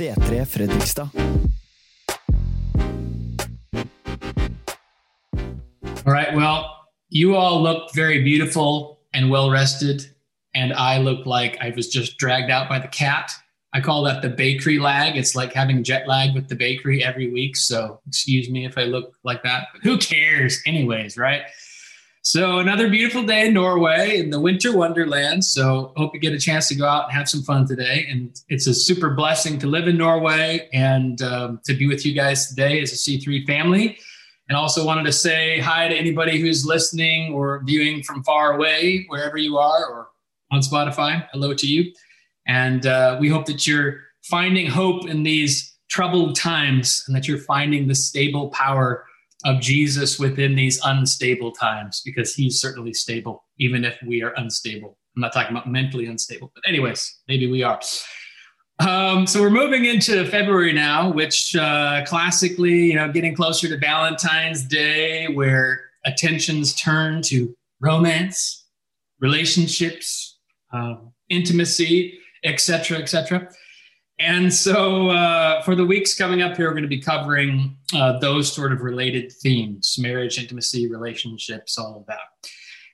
C3 Fredrikstad. All right. Well, you all look very beautiful and well rested, and I look like I was just dragged out by the cat. I call that the bakery lag. It's like having jet lag with the bakery every week. So excuse me if I look like that. But who cares, anyways, right? So another beautiful day in Norway in the winter wonderland. So hope you get a chance to go out and have some fun today. And it's a super blessing to live in Norway and um, to be with you guys today as a C3 family. And also wanted to say hi to anybody who's listening or viewing from far away, wherever you are, or on Spotify. Hello to you. And uh, we hope that you're finding hope in these troubled times and that you're finding the stable power of Jesus within these unstable times because he's certainly stable, even if we are unstable. I'm not talking about mentally unstable, but, anyways, maybe we are. Um, so we're moving into February now, which uh, classically, you know, getting closer to Valentine's Day, where attentions turn to romance, relationships, um, intimacy, etc., etc. And so, uh, for the weeks coming up here, we're going to be covering uh, those sort of related themes marriage, intimacy, relationships, all of that.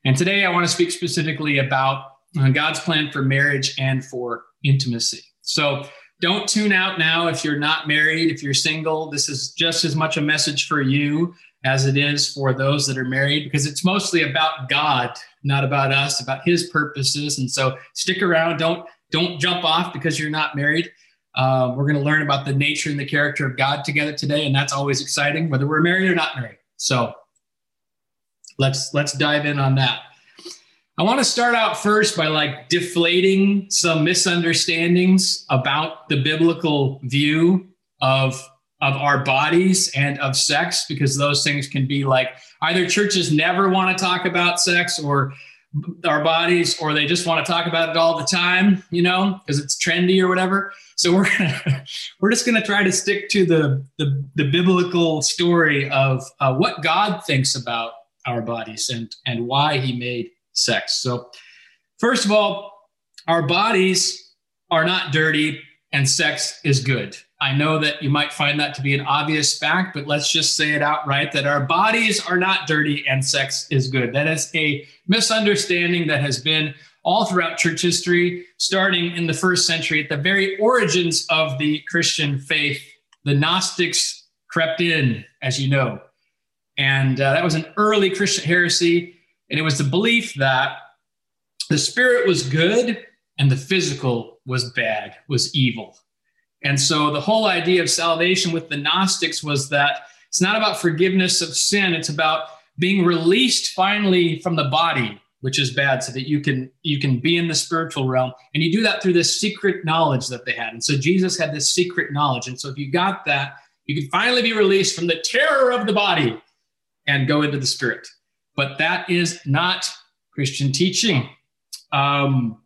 And today, I want to speak specifically about uh, God's plan for marriage and for intimacy. So, don't tune out now if you're not married, if you're single. This is just as much a message for you as it is for those that are married because it's mostly about God, not about us, about his purposes. And so stick around. Don't don't jump off because you're not married. Uh, we're going to learn about the nature and the character of God together today, and that's always exciting, whether we're married or not married. So let's let's dive in on that. I want to start out first by like deflating some misunderstandings about the biblical view of of our bodies and of sex because those things can be like either churches never want to talk about sex or our bodies or they just want to talk about it all the time you know because it's trendy or whatever. So we're gonna, we're just going to try to stick to the, the, the biblical story of uh, what god thinks about our bodies and and why he made sex. So first of all our bodies are not dirty and sex is good I know that you might find that to be an obvious fact, but let's just say it outright that our bodies are not dirty and sex is good. That is a misunderstanding that has been all throughout church history, starting in the first century, at the very origins of the Christian faith. The Gnostics crept in, as you know. And uh, that was an early Christian heresy. And it was the belief that the spirit was good and the physical was bad, was evil. And so the whole idea of salvation with the Gnostics was that it's not about forgiveness of sin, it's about being released finally from the body which is bad so that you can you can be in the spiritual realm. And you do that through this secret knowledge that they had. And so jesus had this secret knowledge. And so if you got that you can finally be released from the terror of the body and go into the spirit. But that is not christian teaching. Um,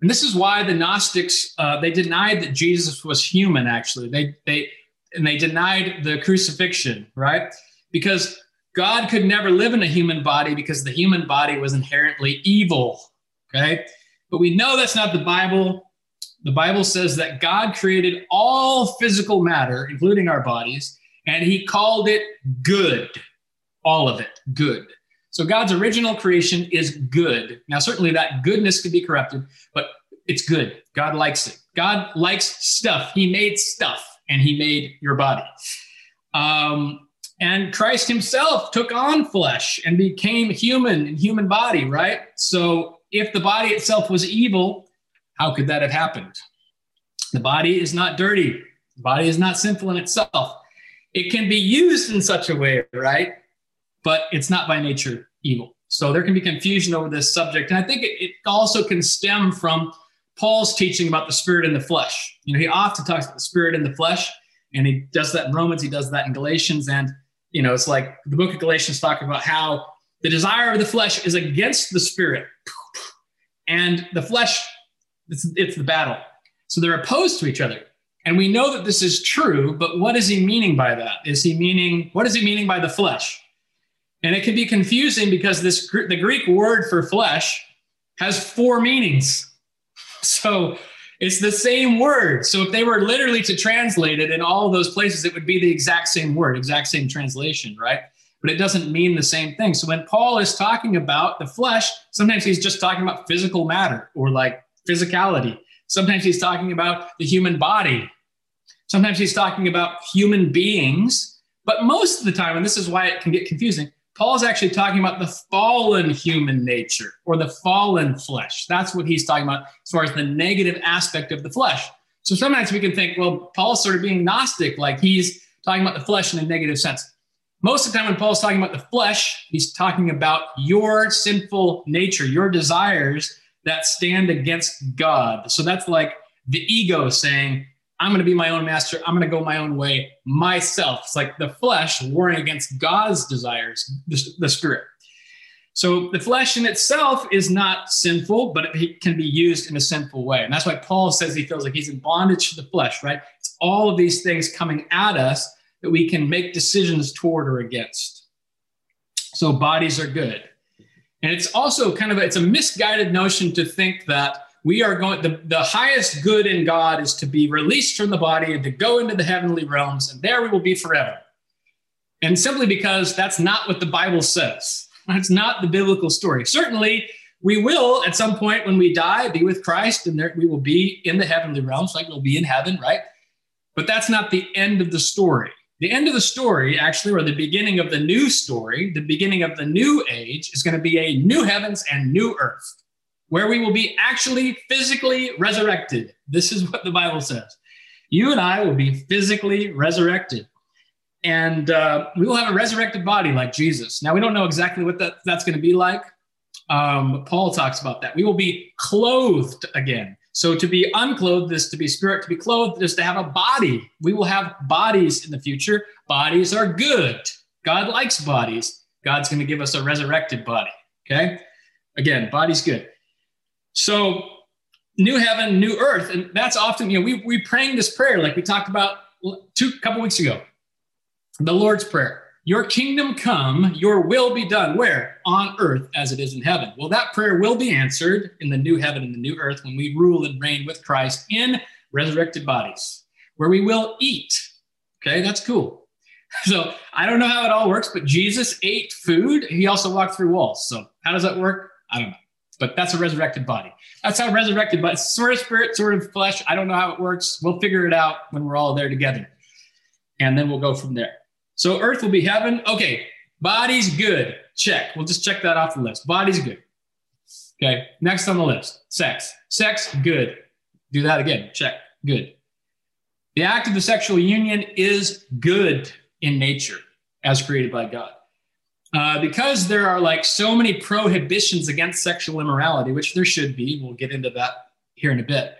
and this is why the Gnostics uh, they denied that Jesus was human. Actually, they they and they denied the crucifixion, right? Because God could never live in a human body because the human body was inherently evil. Okay, but we know that's not the Bible. The Bible says that God created all physical matter, including our bodies, and He called it good. All of it, good. So God's original creation is good. Now, certainly that goodness could be corrupted, but it's good. God likes it. God likes stuff. He made stuff and he made your body. Um, and Christ himself took on flesh and became human in human body, right? So if the body itself was evil, how could that have happened? The body is not dirty. The body is not sinful in itself. It can be used in such a way, right? But it's not by nature evil. So there can be confusion over this subject. And I think it, it also can stem from Paul's teaching about the spirit and the flesh. You know, he often talks about the spirit and the flesh, and he does that in Romans, he does that in Galatians. And, you know, it's like the book of Galatians talking about how the desire of the flesh is against the spirit. And the flesh, it's, it's the battle. So they're opposed to each other. And we know that this is true, but what is he meaning by that? Is he meaning, what is he meaning by the flesh? And it can be confusing because this the Greek word for flesh has four meanings. So It's the same word. So if they were literally to translate it in all of those places, it would be the exact same word, exact same translation, right? But it doesn't mean the same thing. So when Paul is talking about the flesh, sometimes he's just talking about physical matter or like physicality. Sometimes he's talking about the human body. Sometimes he's talking about human beings. But most of the time, and this is why it can get confusing, Paul's actually talking about the fallen human nature or the fallen flesh. That's what he's talking about as far as the negative aspect of the flesh. So sometimes we can think, well, Paul's sort of being Gnostic, like he's talking about the flesh in a negative sense. Most of the time, when Paul's talking about the flesh, he's talking about your sinful nature, your desires that stand against God. So that's like the ego saying, I'm going to be my own master. I'm going to go my own way myself. It's like the flesh warring against God's desires, the, the spirit. So the flesh in itself is not sinful, but it can be used in a sinful way. And that's why Paul says he feels like he's in bondage to the flesh, right? It's all of these things coming at us that we can make decisions toward or against. So bodies are good. And it's also kind of a, it's a misguided notion to think that we are going the, the highest good in god is to be released from the body and to go into the heavenly realms and there we will be forever. And simply because that's not what the bible says. That's not the biblical story. Certainly we will at some point when we die be with christ and there we will be in the heavenly realms like we'll be in heaven right? But that's not the end of the story. The end of the story actually or the beginning of the new story the beginning of the new age is going to be a new heavens and new earth where we will be actually physically resurrected. This is what the Bible says. You and I will be physically resurrected. And uh, we will have a resurrected body like Jesus. Now, we don't know exactly what that, that's going to be like. Um, Paul talks about that. We will be clothed again. So, to be unclothed is to be spirit, to be clothed is to have a body. We will have bodies in the future. Bodies are good. God likes bodies. God's going to give us a resurrected body. Okay. Again, body's good. So, new heaven, new earth. And that's often, you know, we, we praying this prayer like we talked about two couple weeks ago. The Lord's Prayer. Your kingdom come, your will be done. Where? On earth as it is in heaven. Well, that prayer will be answered in the new heaven and the new earth when we rule and reign with Christ in resurrected bodies, where we will eat. Okay, that's cool. So I don't know how it all works, but Jesus ate food. He also walked through walls. So how does that work? I don't know but that's a resurrected body. That's how resurrected, but sort of spirit, sort of flesh. I don't know how it works. We'll figure it out when we're all there together. And then we'll go from there. So earth will be heaven. Okay. Body's good. Check. We'll just check that off the list. Body's good. Okay. Next on the list sex. Sex, good. Do that again. Check. Good. The act of the sexual union is good in nature as created by God. Uh, because there are like so many prohibitions against sexual immorality, which there should be. We'll get into that here in a bit.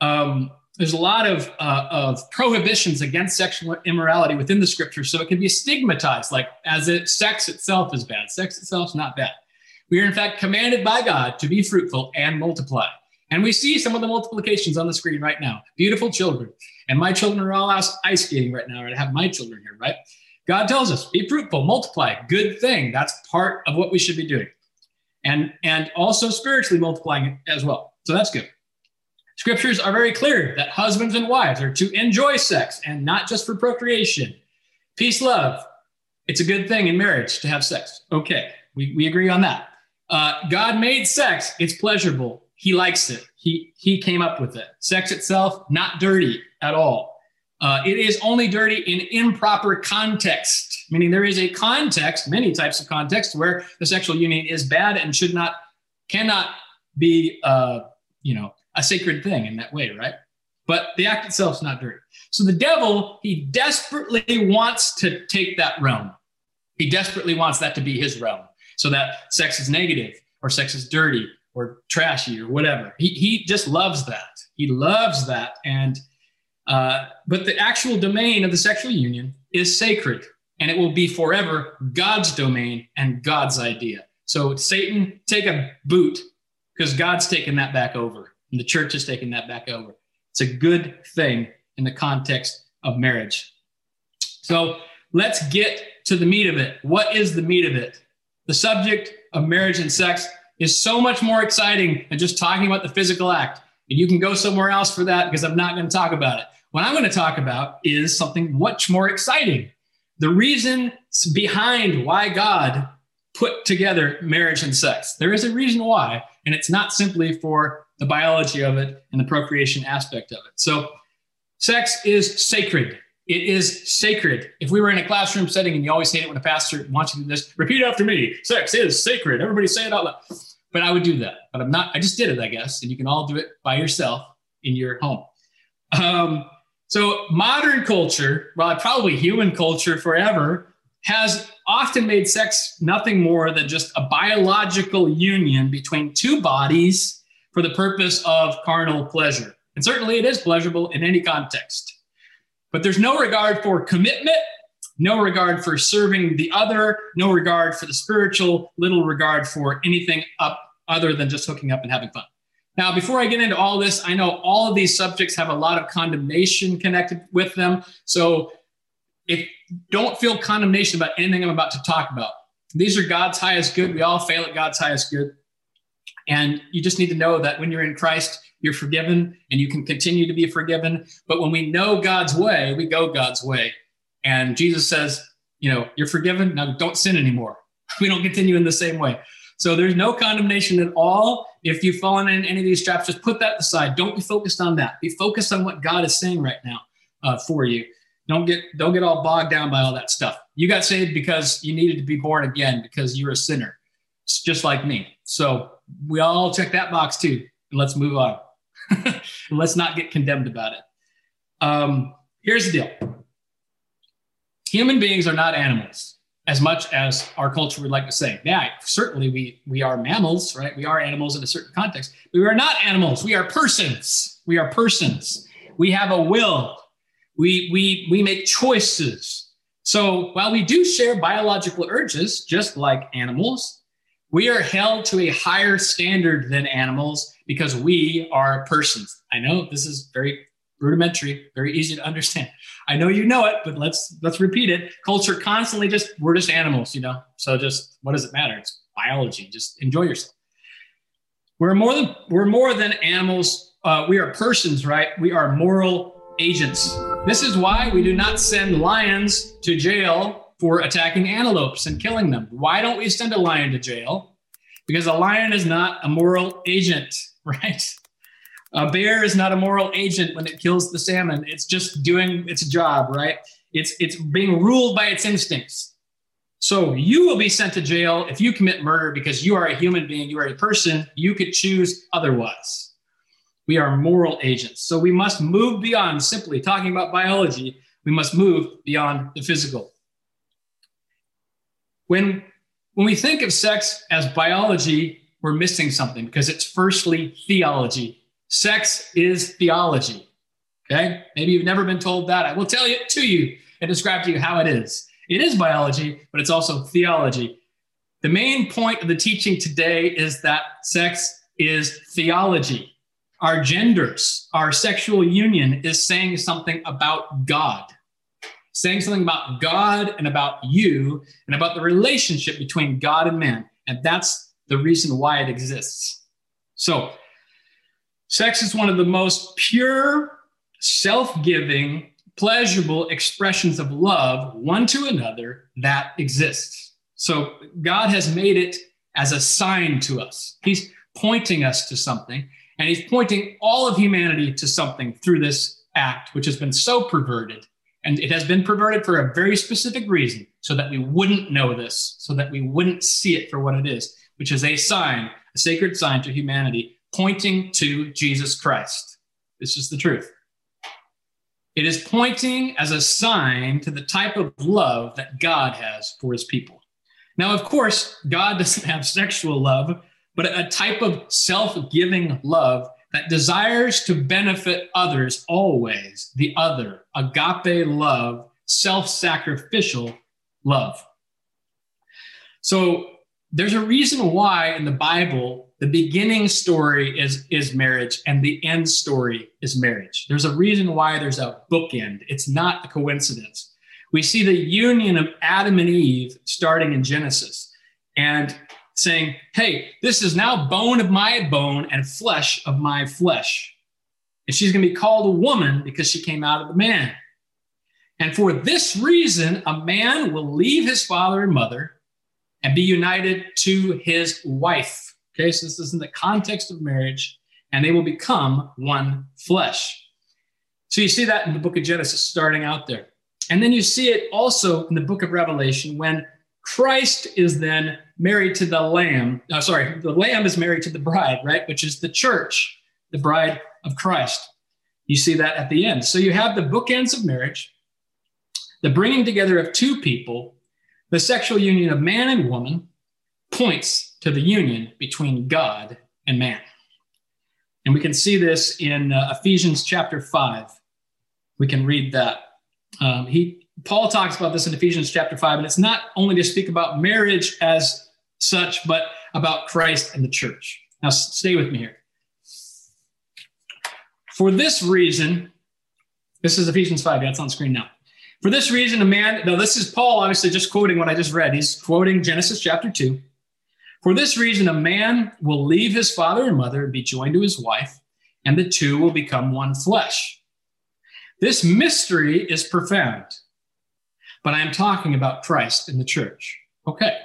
Um, there's a lot of, uh, of prohibitions against sexual immorality within the scripture, so it can be stigmatized, like as it sex itself is bad. Sex itself is not bad. We are in fact commanded by God to be fruitful and multiply. And we see some of the multiplications on the screen right now. Beautiful children. And my children are all out ice skating right now. I have my children here, right? God tells us, be fruitful, multiply, good thing. That's part of what we should be doing. And, and also spiritually multiplying as well. So that's good. Scriptures are very clear that husbands and wives are to enjoy sex and not just for procreation. Peace, love. It's a good thing in marriage to have sex. Okay, we, we agree on that. Uh, God made sex, it's pleasurable. He likes it. He, he came up with it. Sex itself, not dirty at all. Uh, it is only dirty in improper context, meaning there is a context, many types of context, where the sexual union is bad and should not, cannot be, uh, you know, a sacred thing in that way, right? But the act itself is not dirty. So the devil, he desperately wants to take that realm. He desperately wants that to be his realm, so that sex is negative or sex is dirty or trashy or whatever. He he just loves that. He loves that, and uh, but the actual domain of the sexual union is sacred and it will be forever God's domain and God's idea. So, Satan, take a boot because God's taken that back over and the church has taken that back over. It's a good thing in the context of marriage. So, let's get to the meat of it. What is the meat of it? The subject of marriage and sex is so much more exciting than just talking about the physical act. And you can go somewhere else for that because I'm not going to talk about it. What I'm going to talk about is something much more exciting. The reason behind why God put together marriage and sex. There is a reason why, and it's not simply for the biology of it and the procreation aspect of it. So, sex is sacred. It is sacred. If we were in a classroom setting and you always hate it when a pastor wants you to do this, repeat after me. Sex is sacred. Everybody say it out loud. But I would do that. But I'm not, I just did it, I guess. And you can all do it by yourself in your home. Um, so modern culture, well, probably human culture forever, has often made sex nothing more than just a biological union between two bodies for the purpose of carnal pleasure. And certainly it is pleasurable in any context. But there's no regard for commitment, no regard for serving the other, no regard for the spiritual, little regard for anything up other than just hooking up and having fun. Now, before I get into all this, I know all of these subjects have a lot of condemnation connected with them. So if don't feel condemnation about anything I'm about to talk about. These are God's highest good. We all fail at God's highest good. And you just need to know that when you're in Christ, you're forgiven and you can continue to be forgiven. But when we know God's way, we go God's way. And Jesus says, you know, you're forgiven. Now don't sin anymore. We don't continue in the same way. So there's no condemnation at all. If you've fallen in any of these traps, just put that aside. Don't be focused on that. Be focused on what God is saying right now uh, for you. Don't get don't get all bogged down by all that stuff. You got saved because you needed to be born again because you're a sinner, it's just like me. So we all check that box too, and let's move on. let's not get condemned about it. Um, here's the deal: human beings are not animals, as much as our culture would like to say. Yeah, certainly we we are mammals, right? We are animals in a certain context. But we are not animals. We are persons. We are persons. We have a will we, we, we make choices. So while we do share biological urges, just like animals, we are held to a higher standard than animals because we are persons. I know this is very rudimentary, very easy to understand. I know you know it, but let's let's repeat it. Culture constantly just we're just animals, you know. So just what does it matter? It's biology. Just enjoy yourself. We're more than we're more than animals. Uh, we are persons, right? We are moral agents. This is why we do not send lions to jail for attacking antelopes and killing them. Why don't we send a lion to jail? Because a lion is not a moral agent, right? A bear is not a moral agent when it kills the salmon. It's just doing its job, right? It's it's being ruled by its instincts. So you will be sent to jail if you commit murder because you are a human being, you are a person. You could choose otherwise. We are moral agents. So we must move beyond simply talking about biology. We must move beyond the physical. When, when we think of sex as biology, we're missing something because it's firstly theology. Sex is theology. Okay? Maybe you've never been told that. I will tell it to you and describe to you how it is. It is biology, but it's also theology. The main point of the teaching today is that sex is theology our genders, our sexual union is saying something about God, saying something about God and about you and about the relationship between God and man. And that's the reason why it exists. So, sex is one of the most pure, self giving, pleasurable expressions of love, one to another, that exists. So, God has made it as a sign to us. He's pointing us to something. And he's pointing all of humanity to something through this act, which has been so perverted. And it has been perverted for a very specific reason, so that we wouldn't know this, so that we wouldn't see it for what it is, which is a sign, a sacred sign to humanity, pointing to Jesus Christ. This is the truth. It is pointing as a sign to the type of love that God has for his people. Now, of course, God doesn't have sexual love but a type of self giving love that desires to benefit others always, the other, agape love, self sacrificial love. So there's a reason why in the Bible, the beginning story is, is marriage and the end story is marriage. There's a reason why there's a bookend. It's not a coincidence. We see the union of Adam and Eve starting in Genesis. And saying, Hey, this is now bone of my bone and flesh of my flesh. And she's going to be called a woman because she came out of the man. And for this reason, a man will leave his father and mother and be united to his wife. Okay, so this is in the context of marriage, and they will become one flesh. So you see that in the book of Genesis starting out there. And then you see it also in the book of Revelation when Christ is then married to the Lamb. Oh, sorry, the Lamb is married to the bride, right? Which is the church, the bride of Christ. You see that at the end. So you have the bookends of marriage, the bringing together of two people, the sexual union of man and woman points to the union between God and man. And we can see this in uh, Ephesians chapter 5. We can read that. Um, he Paul talks about this in Ephesians chapter 5, and it's not only to speak about marriage as such, but about Christ and the church. Now, stay with me here. For this reason, this is Ephesians 5, that's on screen now. For this reason, a man, now this is Paul obviously just quoting what I just read. He's quoting Genesis chapter 2. For this reason, a man will leave his father and mother and be joined to his wife, and the two will become one flesh. This mystery is profound, but I am talking about Christ and the church. Okay,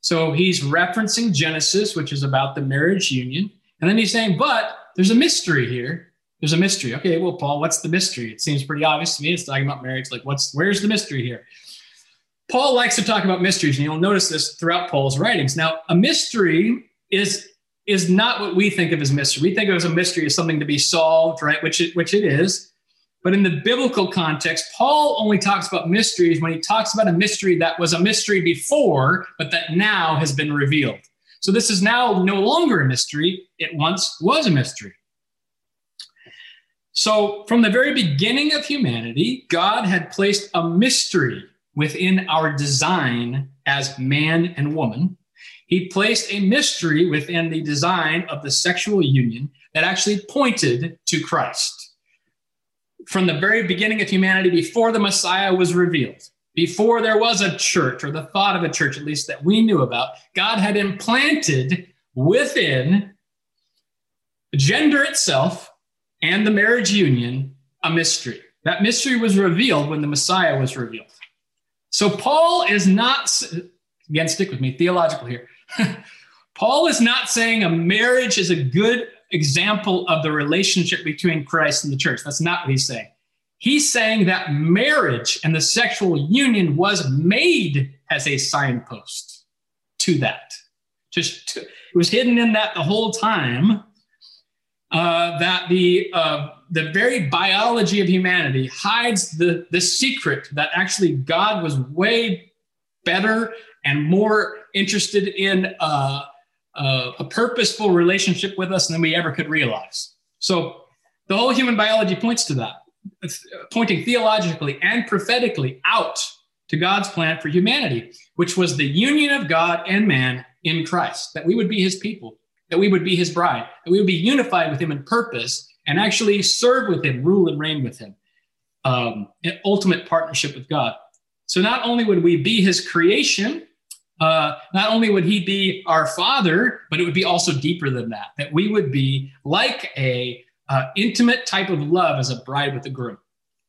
so he's referencing Genesis, which is about the marriage union. And then he's saying, but there's a mystery here there's a mystery. Okay, well, Paul, what's the mystery? It seems pretty obvious to me. It's talking about marriage. Like, what's where's the mystery here? Paul likes to talk about mysteries, and you'll notice this throughout Paul's writings. Now, a mystery is is not what we think of as mystery. We think of as a mystery as something to be solved, right? Which it, which it is. But in the biblical context, Paul only talks about mysteries when he talks about a mystery that was a mystery before, but that now has been revealed. So this is now no longer a mystery. It once was a mystery. So, from the very beginning of humanity, God had placed a mystery within our design as man and woman. He placed a mystery within the design of the sexual union that actually pointed to Christ. From the very beginning of humanity, before the Messiah was revealed, before there was a church or the thought of a church, at least that we knew about, God had implanted within gender itself and the marriage union a mystery. That mystery was revealed when the Messiah was revealed. So Paul is not, again, stick with me, theological here. Paul is not saying a marriage is a good example of the relationship between Christ and the church. That's not what he's saying. He's saying that marriage and the sexual union was made as a signpost to that. Just to, it was hidden in that the whole time uh, that the uh, the very biology of humanity hides the the secret that actually God was way better and more interested in uh, uh, a purposeful relationship with us than we ever could realize. So the whole human biology points to that, pointing theologically and prophetically out to God's plan for humanity, which was the union of God and man in Christ, that we would be his people that we would be his bride, that we would be unified with him in purpose and actually serve with him, rule and reign with him, um, in ultimate partnership with God. So not only would we be his creation, uh, not only would he be our father, but it would be also deeper than that, that we would be like a uh, intimate type of love as a bride with a groom.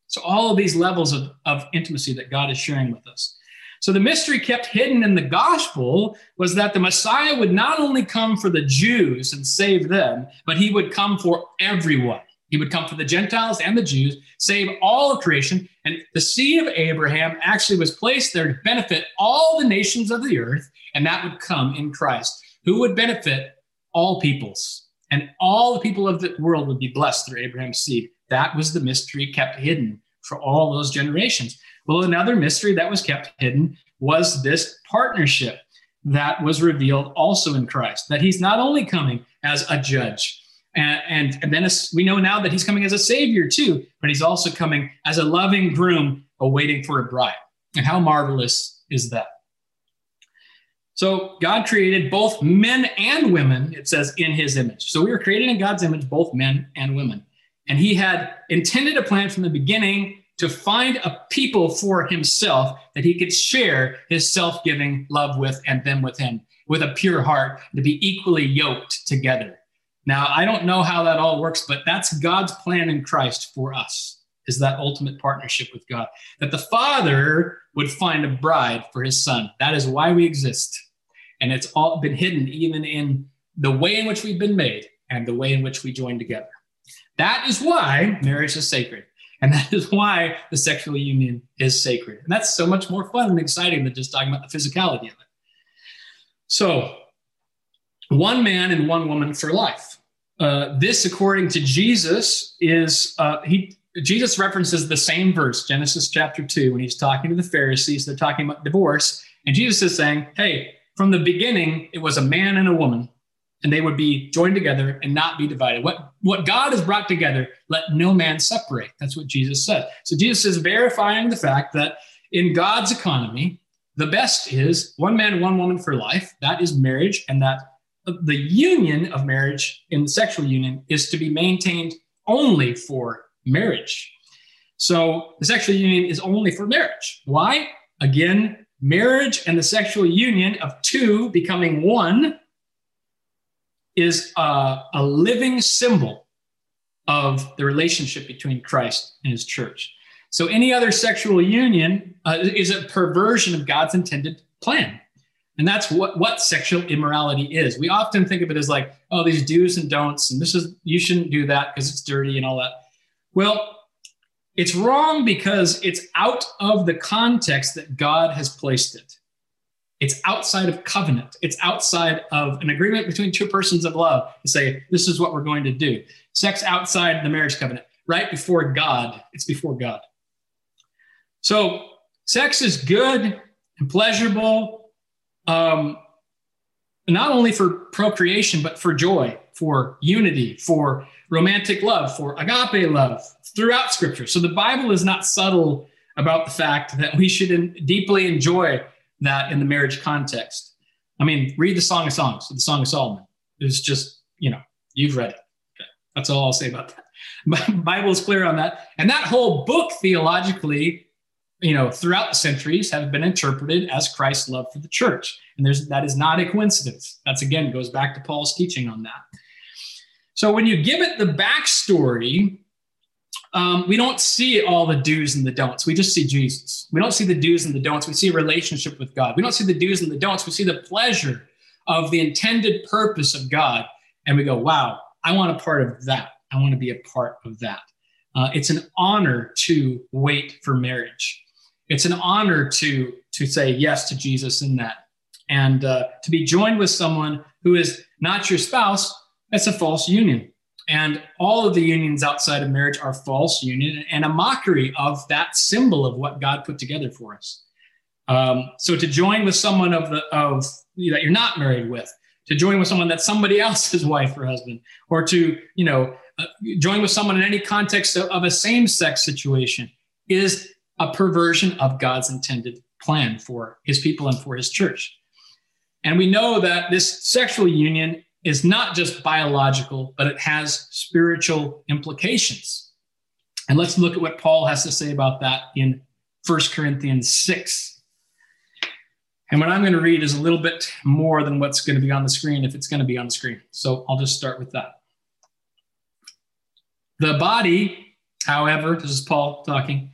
So all of these levels of, of intimacy that God is sharing with us. So the mystery kept hidden in the gospel was that the Messiah would not only come for the Jews and save them, but he would come for everyone. He would come for the Gentiles and the Jews, save all of creation. And the seed of Abraham actually was placed there to benefit all the nations of the earth, and that would come in Christ, who would benefit all peoples. And all the people of the world would be blessed through Abraham's seed. That was the mystery kept hidden for all those generations. Well, another mystery that was kept hidden was this partnership that was revealed also in Christ, that he's not only coming as a judge, and, and, and then as we know now that he's coming as a savior too, but he's also coming as a loving groom awaiting for a bride. And how marvelous is that? So God created both men and women, it says, in his image. So we were created in God's image, both men and women. And he had intended a plan from the beginning to find a people for himself that he could share his self giving love with and them with him with a pure heart to be equally yoked together. Now, I don't know how that all works, but that's God's plan in Christ for us, is that ultimate partnership with God. That the Father would find a bride for his son. That is why we exist. And it's all been hidden even in the way in which we've been made and the way in which we join together. That is why marriage is sacred. And that is why the sexual union is sacred. And that's so much more fun and exciting than just talking about the physicality of it. So, one man and one woman for life. Uh, this, according to Jesus, is uh, he. Jesus references the same verse, Genesis chapter two, when he's talking to the Pharisees. They're talking about divorce, and Jesus is saying, "Hey, from the beginning, it was a man and a woman, and they would be joined together and not be divided. What what God has brought together, let no man separate." That's what Jesus said. So Jesus is verifying the fact that in God's economy, the best is one man, one woman for life. That is marriage, and that the union of marriage in the sexual union is to be maintained only for marriage. So the sexual union is only for marriage. Why? Again, marriage and the sexual union of two becoming one is a, a living symbol of the relationship between Christ and his church. So any other sexual union uh, is a perversion of God's intended plan. And that's what, what sexual immorality is. We often think of it as like, oh, these do's and don'ts, and this is, you shouldn't do that because it's dirty and all that. Well, it's wrong because it's out of the context that God has placed it. It's outside of covenant. It's outside of an agreement between two persons of love to say, this is what we're going to do. Sex outside the marriage covenant, right before God. It's before God. So, sex is good and pleasurable um, not only for procreation, but for joy, for unity, for romantic love, for agape love throughout Scripture. So the Bible is not subtle about the fact that we should in, deeply enjoy that in the marriage context. I mean, read the Song of Songs, the Song of Solomon. It's just, you know, you've read it. That's all I'll say about that. Bible is clear on that. And that whole book theologically you know, throughout the centuries have been interpreted as Christ's love for the church. And there's that is not a coincidence. That's again goes back to Paul's teaching on that. So when you give it the backstory, um, we don't see all the do's and the don'ts. We just see Jesus. We don't see the do's and the don'ts. We see a relationship with God. We don't see the do's and the don'ts. We see the pleasure of the intended purpose of God. And we go, wow, I want a part of that. I want to be a part of that. Uh, it's an honor to wait for marriage it's an honor to to say yes to Jesus in that, and uh, to be joined with someone who is not your spouse. That's a false union, and all of the unions outside of marriage are false union and a mockery of that symbol of what God put together for us. Um, so to join with someone of the of that you're not married with, to join with someone that's somebody else's wife or husband, or to you know uh, join with someone in any context of, of a same-sex situation is a perversion of God's intended plan for his people and for his church. And we know that this sexual union is not just biological, but it has spiritual implications. And let's look at what Paul has to say about that in 1 Corinthians 6. And what I'm going to read is a little bit more than what's going to be on the screen if it's going to be on the screen. So I'll just start with that. The body, however, this is Paul talking,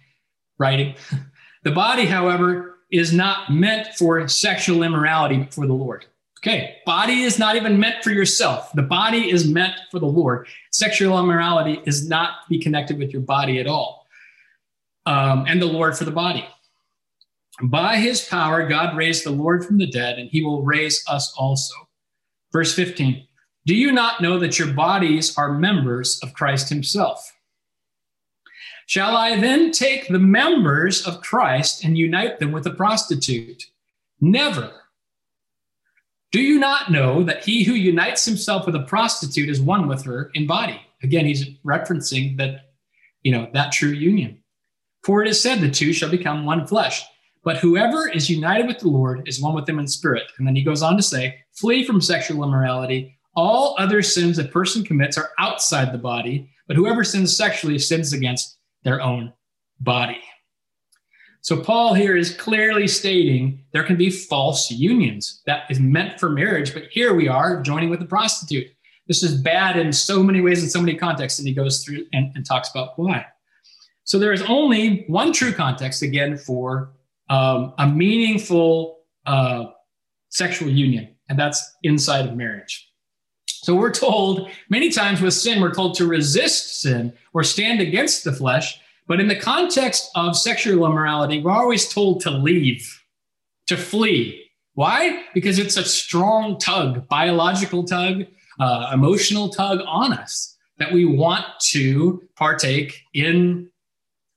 writing. The body, however, is not meant for sexual immorality, but for the Lord. Okay, body is not even meant for yourself. The body is meant for the Lord. Sexual immorality is not to be connected with your body at all. Um, and the Lord for the body. By his power, God raised the Lord from the dead, and he will raise us also. Verse 15 Do you not know that your bodies are members of Christ himself? Shall I then take the members of Christ and unite them with a prostitute? Never. Do you not know that he who unites himself with a prostitute is one with her in body? Again, he's referencing that, you know, that true union. For it is said, the two shall become one flesh. But whoever is united with the Lord is one with him in spirit. And then he goes on to say, flee from sexual immorality. All other sins a person commits are outside the body, but whoever sins sexually sins against their own body. So Paul here is clearly stating there can be false unions that is meant for marriage, but here we are joining with a prostitute. This is bad in so many ways, in so many contexts. And he goes through and, and talks about why. So there is only one true context, again, for um, a meaningful uh, sexual union, and that's inside of marriage. So we're told many times with sin, we're told to resist sin or stand against the flesh. But in the context of sexual immorality, we're always told to leave, to flee. Why? Because it's a strong tug, biological tug, uh, emotional tug on us that we want to partake in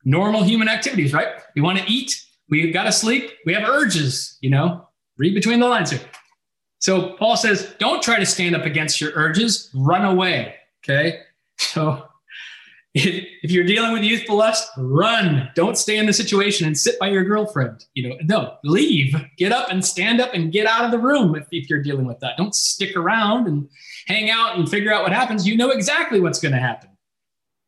normal human activities, right? We want to eat, we've got to sleep, we have urges, you know, read between the lines here. So Paul says, don't try to stand up against your urges, run away. Okay. So if you're dealing with youthful lust, run. Don't stay in the situation and sit by your girlfriend. You know, no, leave. Get up and stand up and get out of the room if, if you're dealing with that. Don't stick around and hang out and figure out what happens. You know exactly what's going to happen.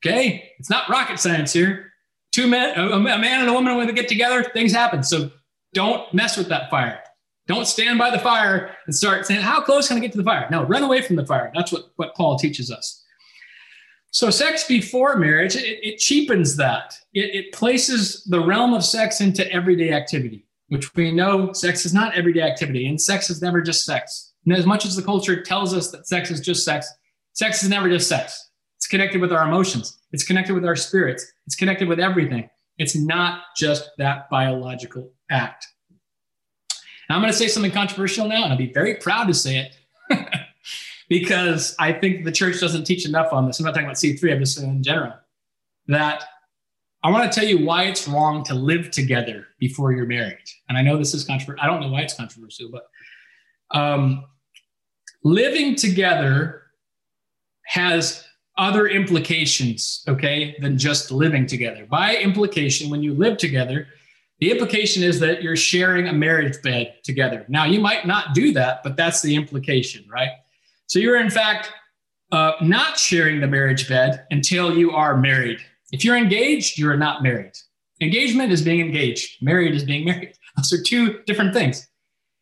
Okay? It's not rocket science here. Two men, a, a man and a woman, when they get together, things happen. So don't mess with that fire. Don't stand by the fire and start saying, How close can I get to the fire? No, run away from the fire. That's what, what Paul teaches us. So, sex before marriage, it, it cheapens that. It, it, places the realm of sex into everyday activity, which we know sex is not everyday activity, and sex is never just sex. And as much as the culture tells us that sex is just sex, sex is never just sex. It's connected with our emotions, it's connected with our spirits, it's connected with everything. It's not just that biological act. I'm going to say something controversial now, and I'll be very proud to say it. Because I think the church doesn't teach enough on this. I'm not talking about C3, I'm just saying in general. That I want to tell you why it's wrong to live together before you're married. And I know this is controversial. I don't know why it's controversial, but um, living together has other implications, okay, than just living together. By implication, when you live together, the implication is that you're sharing a marriage bed together. Now, you might not do that, but that's the implication, right? So you're, in fact, uh, not sharing the marriage bed until you are married. If you're engaged, you're not married. Engagement is being engaged, married is being married. Those are two different things.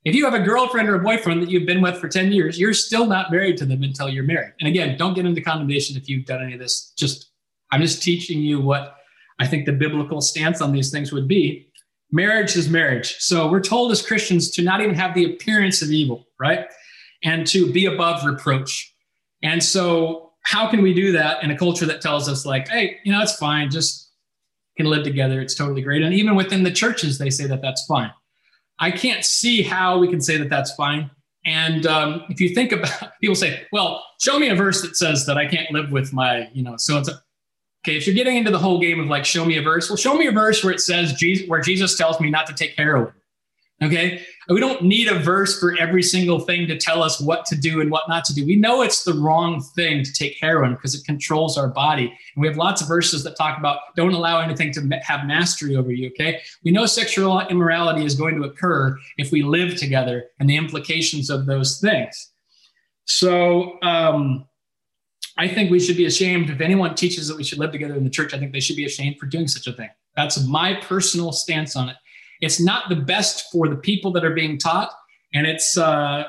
If you have a girlfriend or a boyfriend that you've been with for 10 years, you're still not married to them until you're married. And again, don't get into condemnation if you've done any of this. Just, I'm just teaching you what I think the biblical stance on these things would be. Marriage is marriage. So we're told as Christians to not even have the appearance of evil, right? And to be above reproach. And so, how can we do that in a culture that tells us, like, hey, you know, it's fine, just can live together, it's totally great. And even within the churches, they say that that's fine. I can't see how we can say that that's fine. And um, if you think about, people say, well, show me a verse that says that I can't live with my, you know, so so. Okay, if you're getting into the whole game of like, show me a verse, well, show me a verse where it says Jesus, where Jesus tells me not to take heroin. Okay. We don't need a verse for every single thing to tell us what to do and what not to do. We know it's the wrong thing to take heroin because it controls our body. And we have lots of verses that talk about don't allow anything to have mastery over you. Okay. We know sexual immorality is going to occur if we live together and the implications of those things. So, um, I think we should be ashamed if anyone teaches that we should live together in the church. I think they should be ashamed for doing such a thing. That's my personal stance on it. It's not the best for the people that are being taught, and it's uh, uh,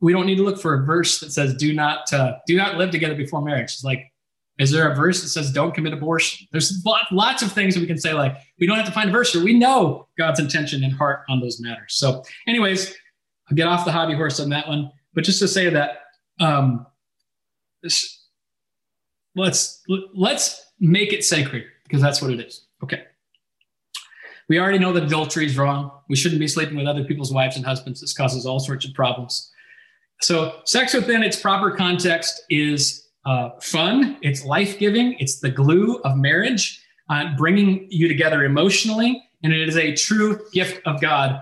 we don't need to look for a verse that says do not uh, do not live together before marriage. It's like, is there a verse that says don't commit abortion? There's lots of things that we can say like we don't have to find a verse here. We know God's intention and heart on those matters. So, anyways, I'll get off the hobby horse on that one, but just to say that um, this, let's let's make it sacred because that's what it is. Okay. We already know that adultery is wrong. We shouldn't be sleeping with other people's wives and husbands. This causes all sorts of problems. So, sex within its proper context is uh, fun, it's life giving, it's the glue of marriage, uh, bringing you together emotionally, and it is a true gift of God.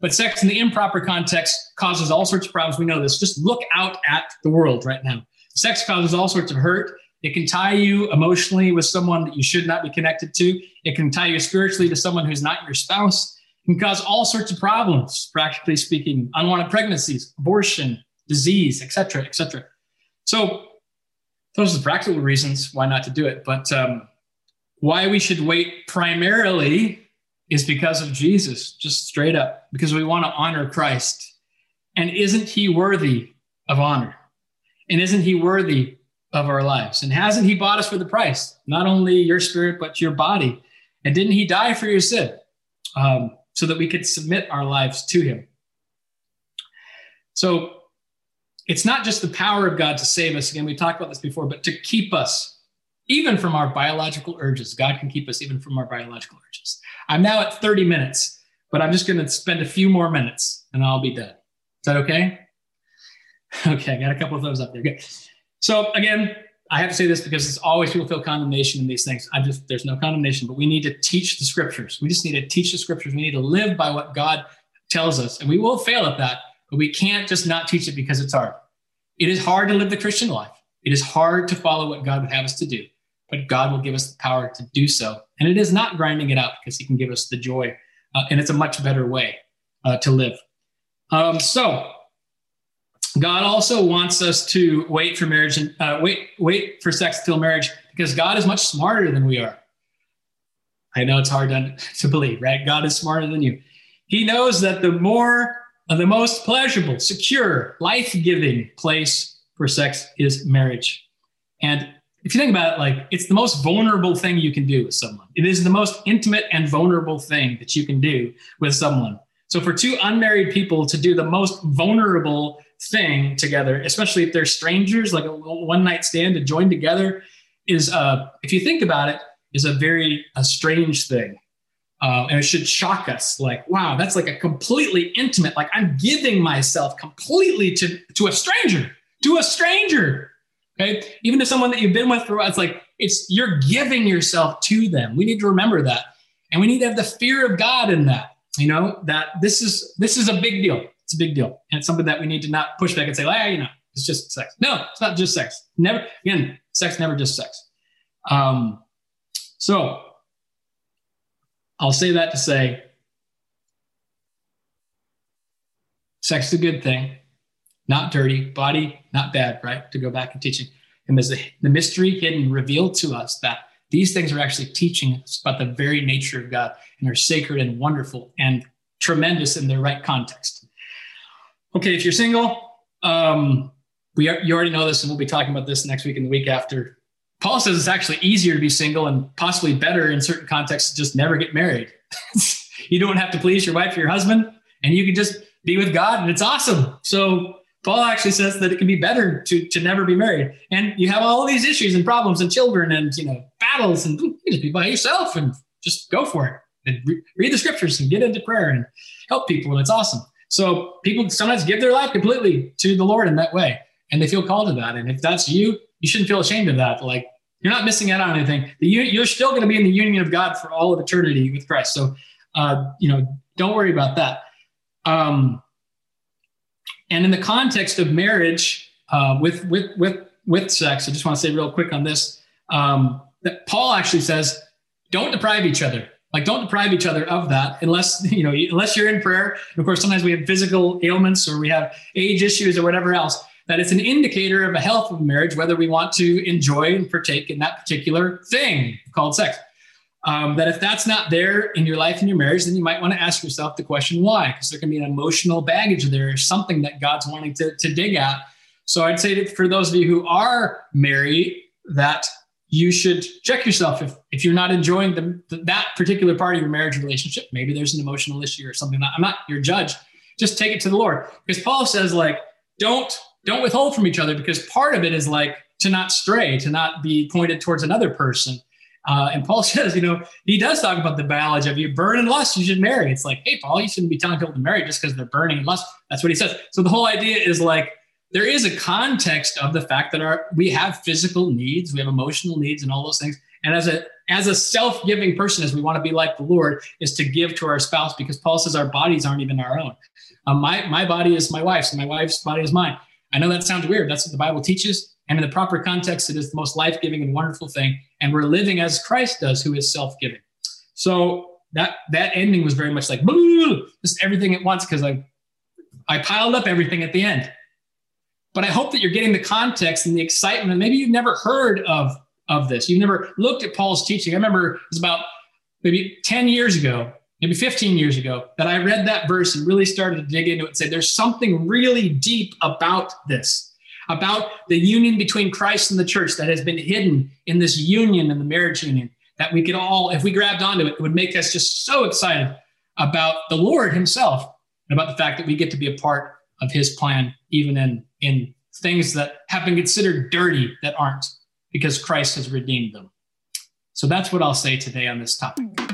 But sex in the improper context causes all sorts of problems. We know this. Just look out at the world right now. Sex causes all sorts of hurt. It can tie you emotionally with someone that you should not be connected to. It can tie you spiritually to someone who's not your spouse. It can cause all sorts of problems, practically speaking, unwanted pregnancies, abortion, disease, etc., etc. So those are the practical reasons why not to do it. But um, why we should wait primarily is because of Jesus, just straight up, because we want to honor Christ. And isn't he worthy of honor? And isn't he worthy of our lives? And hasn't he bought us for the price? Not only your spirit, but your body. And didn't he die for your sin um, so that we could submit our lives to him? So it's not just the power of God to save us. Again, we talked about this before, but to keep us even from our biological urges. God can keep us even from our biological urges. I'm now at 30 minutes, but I'm just going to spend a few more minutes and I'll be done. Is that okay? Okay, I got a couple of those up there. Good. So again, I have to say this because it's always people feel condemnation in these things. I just there's no condemnation, but we need to teach the scriptures. We just need to teach the scriptures. We need to live by what God tells us, and we will fail at that, but we can't just not teach it because it's hard. It is hard to live the Christian life. It is hard to follow what God would have us to do but God will give us the power to do so. And it is not grinding it out because He can give us the joy, uh, and it's a much better way uh, to live. Um, so, God also wants us to wait for marriage and uh, wait wait for sex till marriage because God is much smarter than we are. I know it's hard to, to believe, right? God is smarter than you. He knows that the more, uh, the most pleasurable, secure, life giving place for sex is marriage. And if you think about it, like it's the most vulnerable thing you can do with someone. It is the most intimate and vulnerable thing that you can do with someone. So for two unmarried people to do the most vulnerable thing together, especially if they're strangers, like a one night stand to join together, is uh, if you think about it, is a very a strange thing. Uh, and it should shock us like wow that's like a completely intimate like i'm giving myself completely to to a stranger to a stranger Okay. Even to someone that you've been with for a while, it's like it's you're giving yourself to them. We need to remember that. And we need to have the fear of God in that. You know, that this is this is a big deal. It's a big deal. And it's something that we need to not push back and say, ah, you know, it's just sex. No, it's not just sex. Never again, sex never just sex. Um, so I'll say that to say sex is a good thing not dirty, body not bad, right? To go back and teaching. And there's the, the mystery hidden revealed to us that these things are actually teaching us about the very nature of God and are sacred and wonderful and tremendous in their right context. Okay, if you're single, um, we are, you already know this, and we'll be talking about this next week and the week after. Paul says it's actually easier to be single and possibly better in certain contexts to just never get married. you don't have to please your wife or your husband, and you can just be with God, and it's awesome. So Paul actually says that it can be better to, to never be married. And you have all these issues and problems and children and, you know, battles and you just be by yourself and just go for it and re- read the scriptures and get into prayer and help people. And it's awesome. So people sometimes give their life completely to the Lord in that way and they feel called to that. And if that's you, you shouldn't feel ashamed of that. Like you're not missing out on anything. You're still going to be in the union of God for all of eternity with Christ. So, uh, you know, don't worry about that. Um, and in the context of marriage uh, with, with, with, with sex, I just want to say real quick on this um, that Paul actually says, don't deprive each other. Like, don't deprive each other of that unless, you know, unless you're in prayer. Of course, sometimes we have physical ailments or we have age issues or whatever else. That it's an indicator of a health of marriage, whether we want to enjoy and partake in that particular thing called sex. Um, that if that's not there in your life and your marriage, then you might want to ask yourself the question why, because there can be an emotional baggage there, or something that God's wanting to, to dig at. So I'd say that for those of you who are married, that you should check yourself if, if you're not enjoying the, that particular part of your marriage relationship. Maybe there's an emotional issue or something. I'm not your judge. Just take it to the Lord, because Paul says like, don't don't withhold from each other, because part of it is like to not stray, to not be pointed towards another person. Uh, and Paul says, you know, he does talk about the biology of you burn and lust, you should marry. It's like, hey, Paul, you shouldn't be telling people to marry just because they're burning and lust. That's what he says. So the whole idea is like there is a context of the fact that our we have physical needs, we have emotional needs, and all those things. And as a as a self-giving person, as we want to be like the Lord, is to give to our spouse because Paul says our bodies aren't even our own. Um, my my body is my wife's, and my wife's body is mine. I know that sounds weird. That's what the Bible teaches. And in the proper context, it is the most life giving and wonderful thing. And we're living as Christ does, who is self giving. So that that ending was very much like just everything at once because I I piled up everything at the end. But I hope that you're getting the context and the excitement. And maybe you've never heard of of this. You've never looked at Paul's teaching. I remember it was about maybe 10 years ago, maybe 15 years ago, that I read that verse and really started to dig into it and say, there's something really deep about this. about the union between Christ and the church that has been hidden in this union in the marriage union that we could all, if we grabbed onto it, it would make us just so excited about the Lord Himself and about the fact that we get to be a part of His plan, even in, in things that have been considered dirty that aren't, because Christ has redeemed them. So that's what I'll say today on this topic.